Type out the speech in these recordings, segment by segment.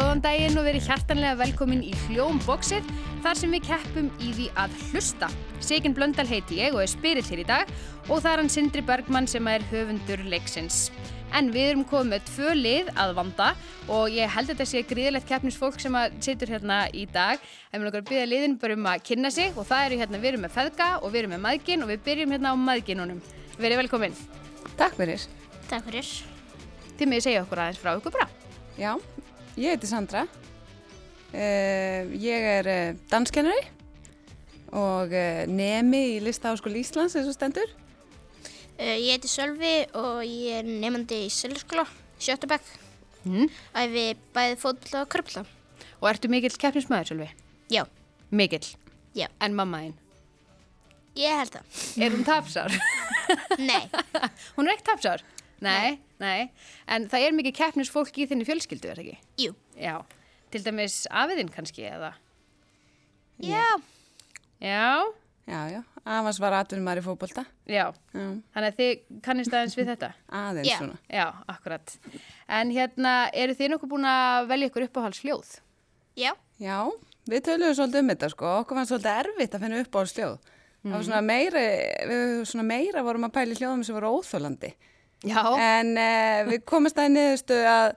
góðan daginn og verið hjartanlega velkomin í Hljómboxið þar sem við keppum í því að hlusta. Sigin Blöndal heiti ég og er spyrill hér í dag og það er hann Sindri Bergmann sem er höfundur leiksins. En við erum komið með tvö lið að vanda og ég held að þetta sé gríðilegt keppnisfólk sem að situr hérna í dag. En við erum að byrja liðin bara um að kynna sig og það eru hérna, við erum með feðga og við erum með maðgin og við byrjum hérna á maðginunum. Verið velkomin. Takk fyrir. Takk fyrir. Þið miður segja okkur aðeins frá ykkur bara. Já, ég heiti Sandra. Uh, ég er uh, danskennari og uh, nemi í Listaháskóli Íslands eins og stendur. Ég heiti Sölvi og ég er nefandi í Seljaskóla, sjöttabæk. Mm. Æfi bæði fótbolla og körpla. Og ertu mikill keppnismæður, Sölvi? Já, Mikill. Já. En mamma þín? ég held það. Er hún tapsár? Nei, hún er ekki tapsár? Nei, nei. En það er mikið keppnisfólk í þinni fjölskyldu, er það ekki? jú. Já. Til dæmis afiðinn kannski, eða? Já, Já. Já, já, Avans var atvinnum maður í fókbólta. Já. Já, Þannig að þið kannist aðeins við þetta? aðeins Já. svona. Já, akkurat. En hérna, eru þið nokkuð búin að velja ykkur uppáhaldsljóð? já, Já, við töluðum svolítið um þetta sko. Okkur fannst svolítið erfitt að finna upp á sljóð. Það var svona meira, við svona meira vorum að pæli hljóðum sem voru óþólandi. Já. En uh, við komumst að niðurstu að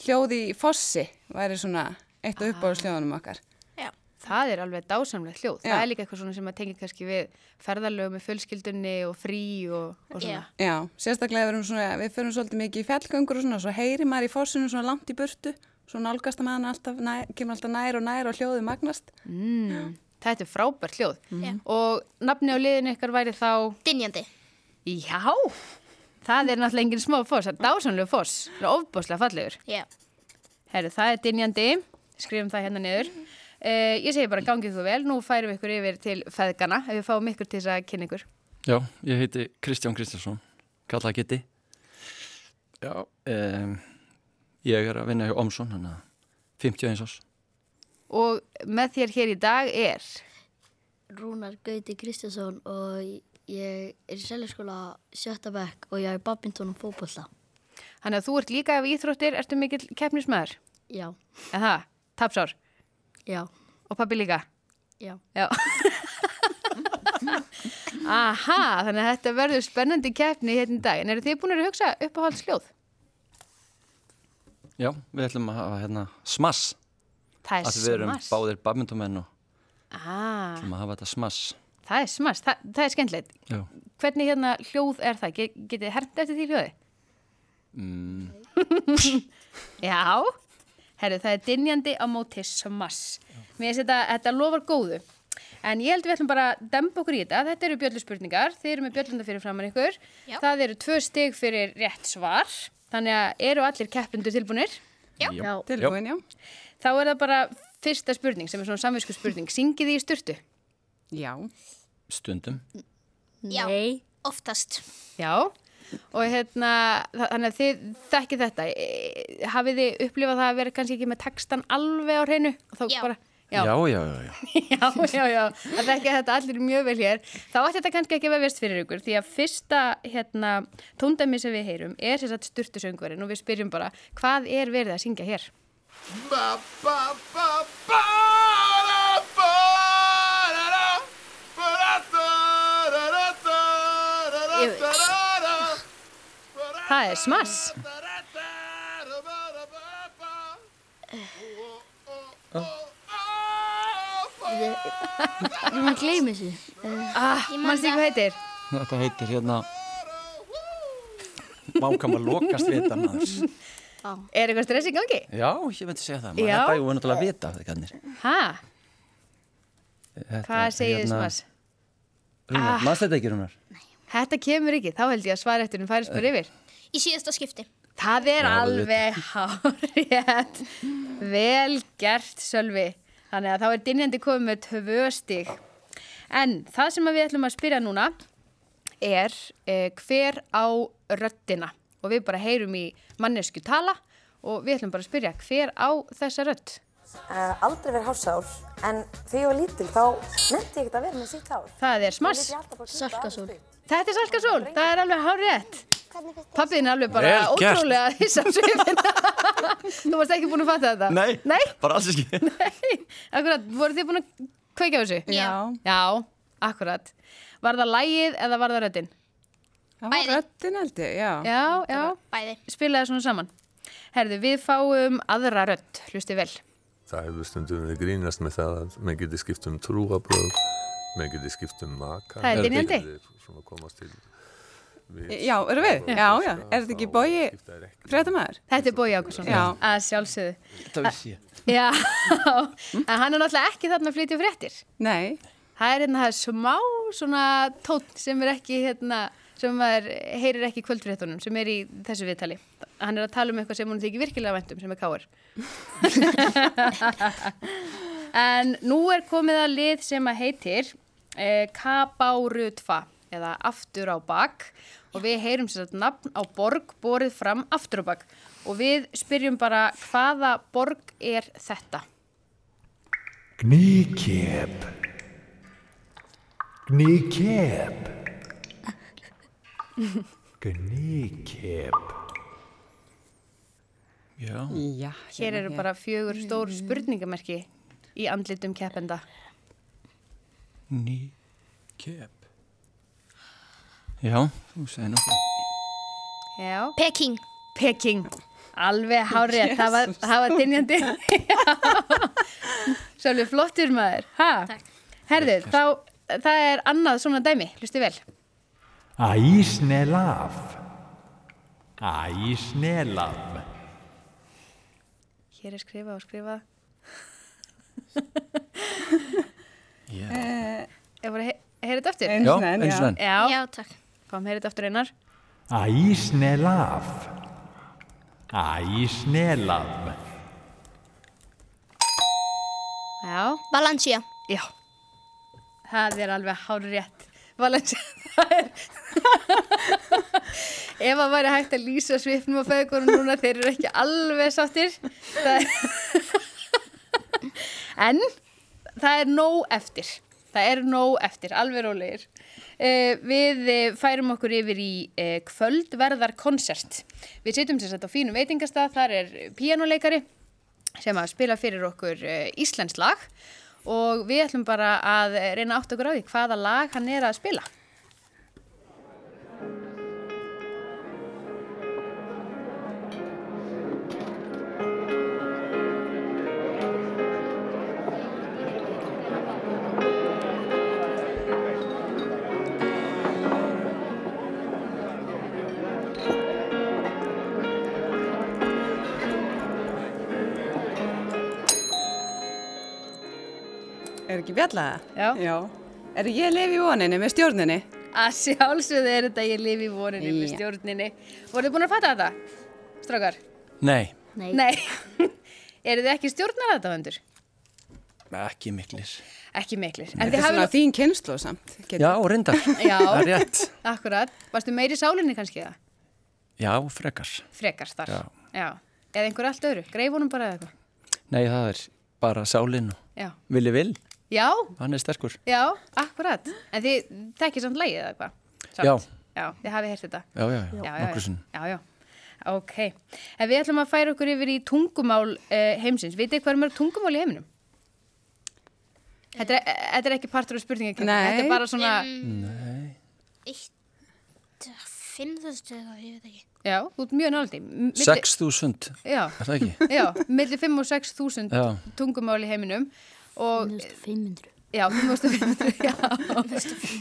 hljóði í fossi væri svona eitt af uppáhaldsljóðunum okkar. já. Það er alveg dásamlega hljóð. Já. Það er líka eitthvað svona sem að tengja kannski við ferðalög með fjölskyldunni og frí og, og svona. Já. Já, sérstaklega við, erum svona, við förum svolítið mikið í fjallgöngur og svona, svo heyri maður í fossinu svona langt í burtu, svo nálgast að maður alltaf, nær, kemur alltaf nær og nær og hljóðið magnast. Mm, þetta er frábært hljóð. Já. Og nafni á liðinu ykkar væri þá, Dinjandi. já, það er náttúrulega engin smá foss, það er dásamlega foss, það er ofbáslega fallegur. Já. Herru, það er dinjandi, skrifum það hérna niður. Uh, ég segi bara gangið þú vel, nú færum við ykkur yfir til feðgana, ef við fáum ykkur til þess að kynna ykkur. Já, ég heiti Kristján Kristjánsson, kallað Gitti. Já. Um, ég er að vinna hjá Omsson, hann að 51 ás. Og með þér hér í dag er, Rúnar Gauti Kristjánsson og ég er í seljaskóla sjötta bekk og ég er badminton og fókbólta. þannig að þú ert líka af íþróttir, ertu mikill keppnismæður, Já, en það, tapsár, já, og pabbi líka. já. Já. Aha, þannig að þetta verður spennandi keppni hérna í dag. En eru þið búin að hugsa uppáhaldsljóð? Já, við ætlum að hafa hérna smass. Það Af því við erum smass. báðir badmintomenn og Ah, ætlum að hafa þetta smass. Það er smass, það, það er skemmtilegt. Já. Hvernig hérna hljóð er það? Get, getið þið hermt eftir því hljóði? Mm, Já, herru, það er dynjandi á móti smass. Mér finnst þetta, þetta lofar góðu. En ég held við ætlum bara að dempa okkur í þetta. Þetta eru bjölluspurningar, þið eru með bjöllunda fyrir framann ykkur. Já. Það eru tvö stig fyrir rétt svar. Þannig að eru allir keppindur tilbúnir? Já. Já, Tilbúin, já. Þá er það bara fyrsta spurning sem er svona samvisku spurning. Syngið þið í sturtu? Já, stundum. Já. nei, Oftast. Já. Og hérna, þa- þannig að þið þekkið þetta. E, hafið þið upplifað það að vera kannski ekki með textan alveg á hreinu? Já. Bara, Já, já, já, já, já. já, já, já. Það þekkið þetta allir mjög vel hér. Þá ætti þetta kannski ekki að vefjast fyrir ykkur því að fyrsta hérna, tóndæmi sem við heyrum er þess að sturtusöngverinn og við spyrjum bara hvað er verið að syngja hér? Ég Það er smass. Rúnar gleymi þessu. Ah, mannst þið hvað heitir? Þetta heitir hérna Mákam að lokast vita maður. Er eitthvað stress í gangi? Já, ég myndi segja það. Maður er náttúrulega að vita þetta kannir. Hæ? Þetta Hvað er segir þið smass? Rúnar, Ah. mannst þetta ekki, Rúnar? Þetta kemur ekki, þá held ég að svara eftir um færist bara yfir. Í síðasta skipti. Það er Já, alveg hárið. Vel gert, Sölvi. Þannig að þá er dynjandi komið með tvö stig. En það sem við ætlum að spyrja núna er eh, hver á röddina. Og við bara heyrum í mannesku tala og við ætlum bara að spyrja hver á þessa rödd. Uh, aldrei verið hásár, en þegar ég var lítil þá nefndi ég ekkert að vera með sítt hár. Það er smass. Salkasól. Þetta er Salkasól, það er alveg hár rétt. Pappiðin er alveg bara ótrúlega hissa á svipina. Þú varst ekki búin að fatta þetta? Nei, Nei? bara alls ekki Akkurat, voru þið búin að kveika þessu? Já. Já, akkurat. Var það lægið eða var það röddinn? Það var röddin held ég, já. Já, já. Bæði. Spilaði svona saman. Herðu, við fáum aðra rödd, hlusti vel. Það hefur stundum við grínast með það að menn geti skipt um trúabröð, menn geti skipt um maka. Það er dynjandi. Við. Já, erum við? Já, já. Er þetta ekki Bogi fréttamaður? Þetta er Bói Ákusson. Já. Að sjálfsögðu. Það vissi ég Já, en hann er náttúrulega ekki þarna að flytja fréttir. Nei. Það er hérna það er smá svona tótt sem er ekki hérna, sem maður heyrir ekki kvöldfréttunum, sem er í þessu viðtali. Hann er að tala um eitthvað sem hún þykir virkilega væntum, sem er káir. en nú er komið að lið sem að heitir eh, Kabárutfa, eða Aftur á bak, og við heyrum sér að nafn á borg borið fram aftur á bak. Og við spyrjum bara hvaða borg er þetta? Gníkjep. Gníkjep. Gníkjep. Já, Já. Hér eru bara fjögur stór spurningamerki í andlitum keppenda. ný kep Já, þú segir Já. Peking. Peking. Alveg hárið, það var, það var dynjandi. Svolítið flottur maður. Ha? Takk. Herðu, þá, það er annað svona dæmi, hlusti vel. Æsnelaf. Æsnelaf. Hér er skrifað og skrifað. Já, Ég var að he heyra þetta enn, eins og enn Já, Já, takk. Fáum heyra þetta aftur einar. Æsnelaf. Æsnelaf. Já, Valencia. já. Það er alveg hárið rétt. Valencia, það er... Ef að væri hægt að lýsa svipnum og feðgórum núna, þeir eru ekki alveg sáttir. Það er... en það er nóg eftir. Það er nóg eftir, alveg rólegir. Uh, við uh, færum okkur yfir í uh, kvöldverðar konsert. Við sitjum sér sett á fínum veitingastað, þar er píjánuleikari sem að spila fyrir okkur Íslands lag og við ætlum bara að reyna átt okkur á því hvaða lag hann er að spila. Er ekki bjallaða? Já. Já. Er ég lifi í voninni með stjórninni? Að sjálfsögðu er þetta ég lifi í vorinni með stjórninni. Voruð þið búin að fatta þetta, strákar? Nei, Nei. Nei. Eru þið ekki stjórnar þetta vendur? ekki miklir Ekki miklir. En Þetta er svona þín kynslu samt. Getur- Já, reyndar, Já, það er rétt akkurat. Varstu meiri í sálinni kannski það? Já, frekar Frekar þar. Já. Já. Eða einhver allt öðru. Greifunum bara eða eitthvað. Nei, það er bara sálinn og Já. Vili Vil, Já, hann er sterkur já, akkurat. En þið þekkir samt lægið eða eitthvað? Já. Já, þið hafið heyrt þetta. Já, já, já, Já, já, já. Já, já. Ok. En við ætlum að færa okkur yfir í tungumál uh, heimsins. Vitið hvað er mörg tungumál í heiminum? Þetta er, þetta er ekki partur af spurningakefni. Nei. Þetta er bara svona, Eitt, fimm þúsund eða ég veit ekki. já, þú ert mjög náldi. 6.000, Já, er það ekki? já, millir 5 og 6 þúsund Já. tungumál í heiminum. Og, 500. já, 5.500, já.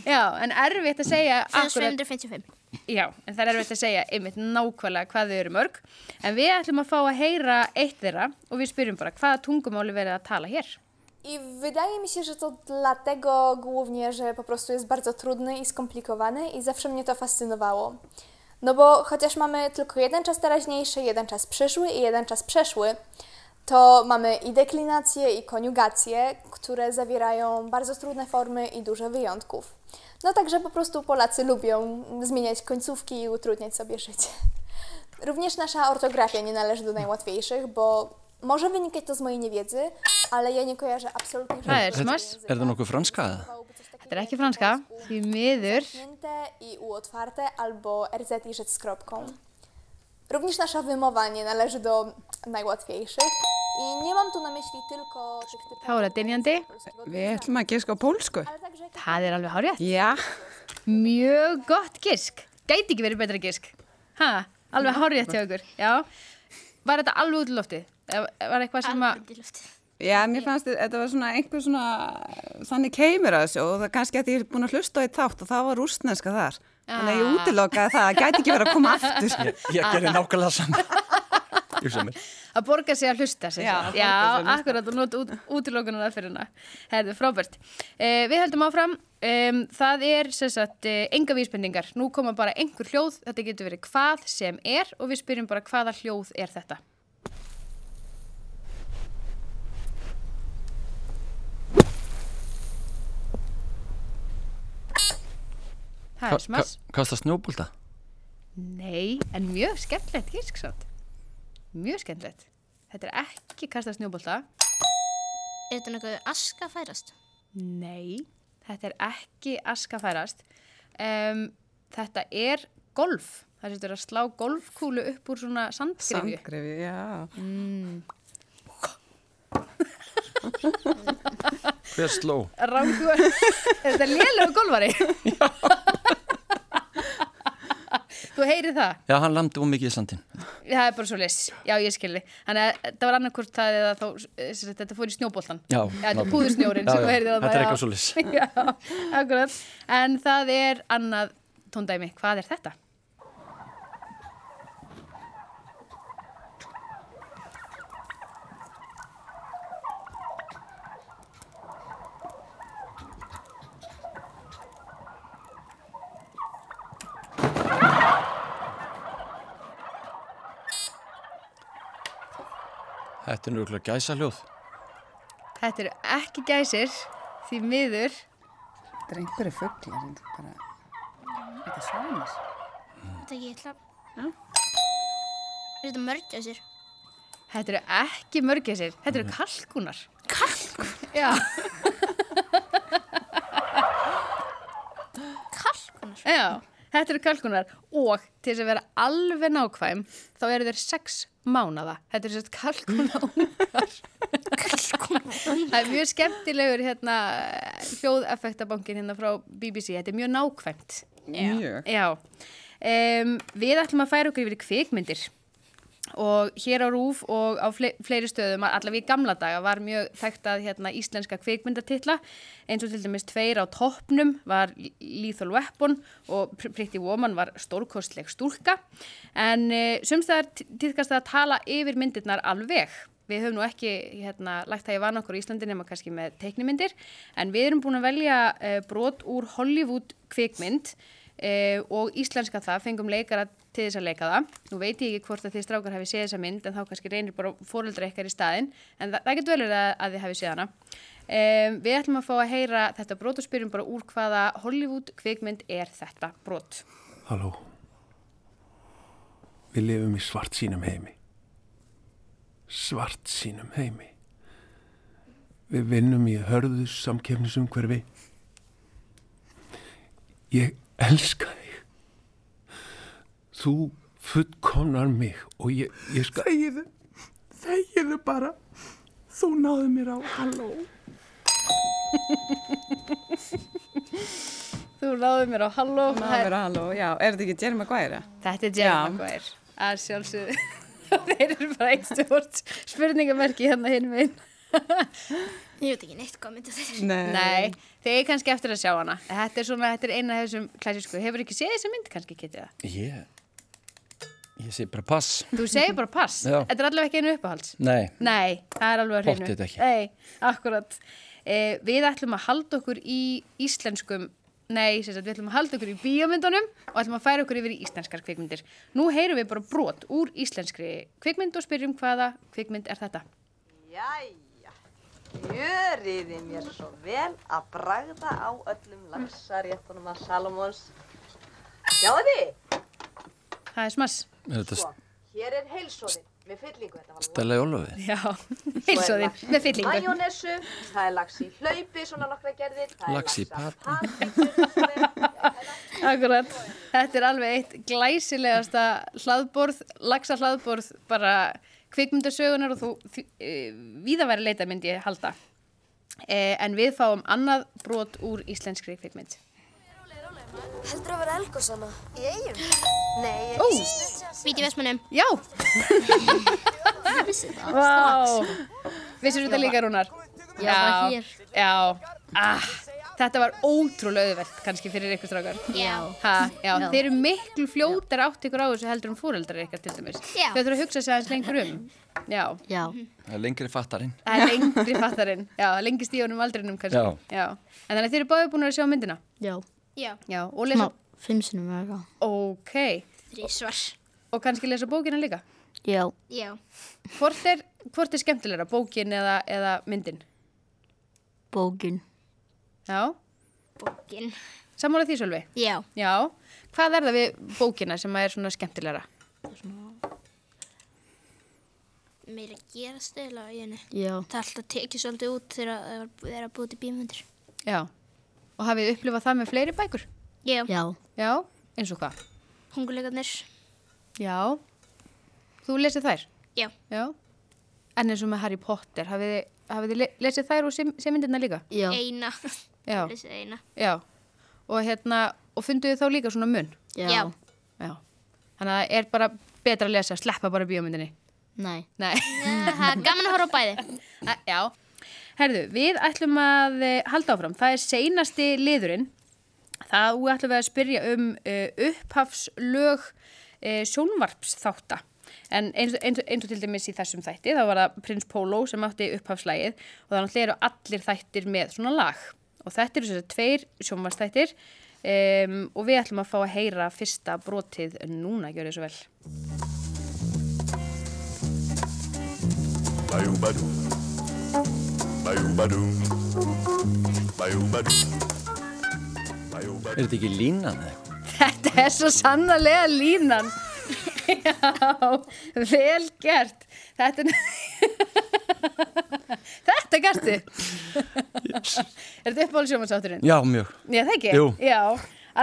já, en erfitt að segja akkurat 555. Já, en það er erfitt að segja einmitt nákvæmlega hvað þau eru mörg. En við ætlum að fá að heyra eitt þeirra og við spyrjum bara hvaða tungumáli verið að tala hér. I wydaje mi się, że to dlatego głównie, że po prostu jest bardzo trudny i skomplikowany i zawsze mnie to fascynowało. No bo chociaż mamy tylko jeden czas teraźniejszy, jeden czas przyszły i jeden czas przeszły, to mamy i deklinacje, i koniugacje, które zawierają bardzo trudne formy i dużo wyjątków. No także po prostu Polacy lubią zmieniać końcówki i utrudniać sobie życie. Również nasza ortografia nie należy do najłatwiejszych, bo może wynikać to z mojej niewiedzy, ale ja nie kojarzę absolutnie żadnego języka. Er það nokkuð franska Þetta er ekki franska, því miður. i u otwarte albo RZ i rzecz z kropką. Również nasza wymowa nie należy do najłatwiejszych i nie mam tu na myśli tylko tych typowych... Þá er það dynjandi. Við ætlum að giska á pólsku. Það er alveg hárjætt. Já. Mjög gott gisk. Gæti ekki verið betra gisk. Ha, alveg hárjætt hjá ykkur. Já. Var þetta alveg út í loftið? Eða Var eitthvað sem að... Alveg í loftið. Já, mér fannst þetta var svona einhver svona, þannig keimur að þessu og það kannski að ég er búin að hlusta á eitt þátt og það var rústneska þar. Þannig að ég Ah. útilokaði það, það gæti ekki verið að koma aftur. Ég, ég gerði nákvæmlega saman. Er. Að borga sig að hlusta sig. Já, hlusta. akkurat og nota út, útilokunar aðferðina. Herðu, frábært. Eh, við heldum áfram. Um, það er sem sagt eh, enga vísbendingar. Nú koma bara einhver hljóð. Þetta getur verið hvað sem er og við spyrjum bara hvaða hljóð er þetta. Það er smass. Kasta snjóbólta? Nei, en mjög skemmtilegt gísk samt. Mjög skemmtilegt. Þetta er ekki kasta snjóbolta. Er þetta nokkuð aska færast? Nei, þetta er ekki askafærast. Um, þetta er golf. Það setur að slá golfkúlu upp úr svona sandgrifju. Sandgrefi, já. Hver sló? Rangu, er þetta lélegu golfari? Þú heyrir það? Já, hann lamdi um mikið í sandin. Það er bara svo les. Já, ég skilði. Þannig að þetta var annarkvort það eða þá, eh, þetta fór í snjóboltan. Já, Já, þetta er púðursnjórin sem þú heyrið það þetta er eitthvað svoleiðis. Já, akkurat. En það er annað tóndæmi. Hvað er þetta? Þetta er nörgulega gæsa hljóð. Þetta eru ekki gæsir, því miður. Þetta er einhverju fugglar, þetta er bara, þetta er svanir. Þetta ekki eitthvað. Er þetta mörgæsir? Þetta eru ekki mörgæsir, þetta eru kalkunar. Kalkunar? Já, Kalkunar? já, þetta eru kalkunar og til þess að vera alveg nákvæm þá eru þeir sex mánada. Þetta eru sérst kalkunungar. Það er mjög skemmtilegur hérna, hljóðeffektabankin hérna frá BBC. Þetta er mjög nákvæmt. Mjög. Já, um, við ætlum að færa okkur yfir í kvikmyndir og hér á Rúf og á fle fleiri stöðum, allavega í gamla daga var mjög þekkt að hérna, íslenska kvikmyndatitla eins og til dæmis tveir á toppnum var Lethal Weapon og Pr- Pretty Woman var stórkostleg stúlka. En uh, sumstæðar týðkast að tala yfir myndirnar alveg. Við höfum nú ekki hérna, lagt það í van okkur í Íslandi nema kannski með teiknimyndir en við erum búin að velja uh, brot úr Hollywood kvikmynd uh, og íslenska það, fengum leikara til þess að leika það. Nú veit ég ekki hvort að þið strákar hafi séð þessa mynd en þá kannski reynir bara fóreldra ykkar í staðinn en það, það getur vel verið að, þið hafi séð hana. Um, við ætlum að fá að heyra þetta brot og spyrjum bara úr hvaða Hollywood kvikmynd er þetta brot. Halló. Við lifum í svart sínum heimi. Svart sínum heimi. Við vinnum í hörðu samkefnisumhverfi. Ég elska þig. Þú fullkomnar mig og ég, ég skal... Þegiðu, þegiðu bara. Þú náðu mér á halló. Þú náðu mér á halló. Ná vera halló, já. Er þetta ekki Jerry Maguire? Þetta er Jerry Já. Maguire. Að sjálfsögðu. Þeir eru bara eitt stjórn spurningamerki hérna hinn minn. Ég veit ekki neitt hvað myndi þetta er. Nei. Nei, þeir er kannski eftir að sjá hana. Þetta er svona, þetta er eina af þessum klassísku. Hefur ekki séð þessa mynd kannski, getið það? Ég, ég sé bara pass. Þú segir bara pass. Já. Þetta er allavega ekki einu uppáhalds. Nei, Nei, það er alveg að hreinu. Pottþétt ekki. Nei, akkurat. Eh, við ætlum að halda okkur í íslenskum, nei, sem sagt, við ætlum að halda okkur í bíómyndunum og ætlum að færa okkur yfir í íslenskar kvikmyndir. Nú heyrum við bara brot úr íslenskri kvikmynd og spyrjum hvaða kvikmynd er þetta. Jæja, gjöriði mér svo vel að bragða á öllum laxaréttunum að Salomons. Sjáðu þið, Það er smass. Þetta sko, hér er heilsóðin með fyllingu. Þetta var Stella í Ólofi? Já, heilsóðin með fyllingu. Majónessu, það er lax í hlaupi, svona nokkra gerðir. það er Lax í pati. Akkurat. Þetta er alveg eitt glæsilegasta hlaðborð, lagsa hlaðborð bara kvikmyndasögunar og þú e, víða væri leita myndi ég halda. E, en við fáum annað brot úr íslenskri kvikmynd. Heldur að vera elgosana? Í eigum? Nei, Ó. ekki svo stutt Víti Vestmannum. Já. Ég vissi það. Vá. Vissir þetta líka Rúnar? Já, hér. Já. Ah, þetta var ótrúlega auðvelt kannski fyrir ykkur strákar. Já. Ha, já, Já. þeir eru miklu fljótar átt ykkur á þessu heldur um fóreldrar ykkar til dæmis. Já. Þau þurfa að hugsa sig aðeins lengur um. Já. Já. Það er lengri fattarinn. Það er lengri fattarinn. Já, lengi stíðunum aldrinum kannski. Já. En þannig að þeir eru báðið búin að sjá myndina. Já. Já. Já, og lesa... Svona fimm sinnum eða eitthvað. Ok. Þrísvar. Og kannski lesa bókina líka. Já. Já. Hvort er, hvort er skemmtilegra, bókin eða, eða myndin? Bókin. Já. Bókin. Sammála því Sölvi? Já. Já. Hvað er það við bókina sem er svona skemmtilegra? Meira gera stöðla í henni. Já. Það er alltaf tekið svolítið út þegar það þegar það búið til bímyndir. Já. Og hafið þið upplifað það með fleiri bækur? Já. Já. Já. Eins og hvað? Hunguleikarnir. Já. Þú lesið þær? Já. Já. En eins og með Harry Potter, hafið þið, hafið þið le- lesið þær og sem, sem myndirna líka? Já. Eina. Já. Lesið eina. Já. Og hérna, og funduðu þá líka svona mun? Já. Já. Já. Þannig að það er bara betra að lesa, sleppa bara bíómyndinni. Nei. Nei. Er gaman að horfa á bæði. Já. Herðu, við ætlum að eh, halda áfram. Það er seinasti liðurinn. Það ætlum við að spyrja um uh, upphafslög uh, sjónvarpsþátta. En eins, eins, eins og til dæmis í þessum þætti, þá var það Prins Pólo sem átti upphafslægið og þannig eru allir þættir með svona lag. Og þetta eru að tveir sjónvarpsþættir um, og við ætlum að fá að heyra fyrsta brotið núna, gjör þið svo vel. Bayou-badou. Bayou-badou. Er þetta ekki línan eða? Þetta er svo sannarlega línan. Já, vel gert. Þetta er... Þetta gæstu. Er þetta uppáhald sjómansátturinn? Já, mjög. Já, það ekki? Jú. Já,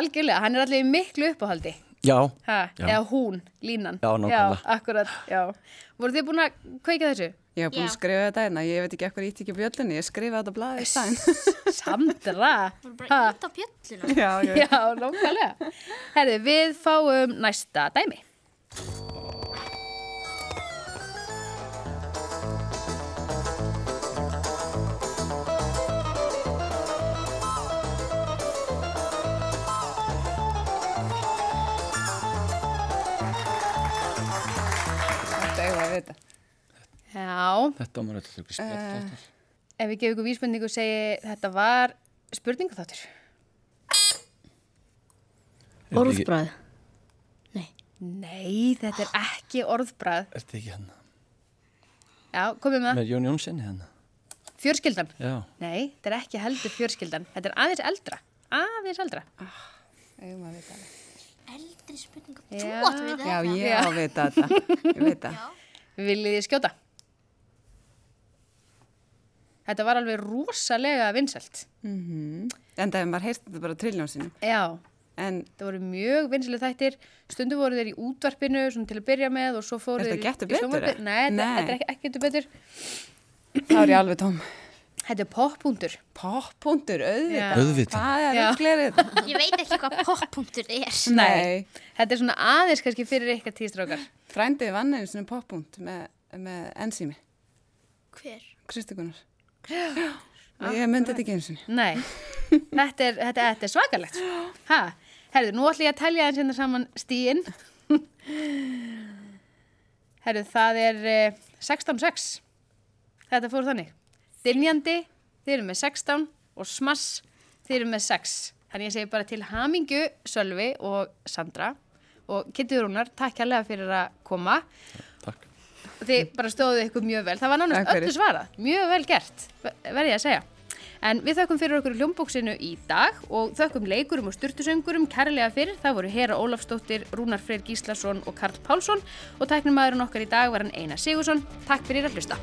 algjörlega. Hann er allir í miklu uppáhaldi. Já. Ha, Já. eða hún, línan. Já, nákvæmlega. Já, akkurat, já. Voru þið búin að kveika þessu? Ég hef búin að Já. skrifa þetta hérna, ég veit ekki ekkur ítt ekki bjöllunni, ég skrifa þetta blaðið í stæn. Sandra. Bara ít á bjölluna. Já, já. Já, nákvæmlega. Herði, við fáum næsta dæmi. Já. Þetta var maður alltaf ykkur spjall Eh, þáttur. Ef við gefum ykkur vísbendingu og segi þetta var spurningaþáttur. Orðbræð. Nei, þetta er ekki orðbræð. Er þetta ekki hérna? Já, komið með það. Með Jón Jónssoni hérna? Fjörskildan. Já. Nei, þetta er ekki heldur fjörskildan. Þetta er aðeins eldra. Aðeins eldra. Eigum að vita það. Eldri spurningu. Já. Þú átt við þetta. Já, ég á að vita þetta. Ég veit það. Viljið þið skjóta? Þetta var alveg rosalega vinsælt. Mm En það hefur maður heyrst þetta bara triljón sinum. Já. En það voru mjög vinsæli þættir. Stundu voru þeir í útvarpinu til að byrja með og svo fóru Er þeir þetta Gettu í betur, sjónvarpið. eða? Nei, þetta, Nei. þetta er ekki, ekki getur betur. Það er ég alveg tóm. Þetta er poppunktur. Poppunktur, auðvitað. Auðvitað. Hvað er þetta? Ég veit ekki hvað poppunktur er. Nei. Þetta er svona aðeins kannski fyrir ykkar tístrákar. Frændið vann einu svona poppunkt með, með enzými. Hver? Kristi Og ég myndi þetta ekki eins og Nei, þetta er, þetta, þetta er svakalegt. Ha, herðu, nú ætlum ég að telja eins hérna saman stíin. herðu, það er eh, 16-6. Þetta fór þannig. Dynjandi, þið eru með 16 og smass, þið eru með 6. Þannig ég segi bara til hamingju Sölvi og Sandra og Kitty Rúnar, takk hérlega fyrir að koma. Þið bara stóðu ykkur mjög vel. Það var nánast öllu svarað. Mjög vel gert, verði ég að segja. En við þökkum fyrir okkur hljómbóksinu í dag og þökkum leikurum og styrtusöngurum kærlega fyrir. Það voru Hera Ólafsdóttir, Rúnar Freyr Gíslason og Karl Pálsson og tæknumæðurinn okkar í dag var hann Einar Sigursson. Takk fyrir að hlusta.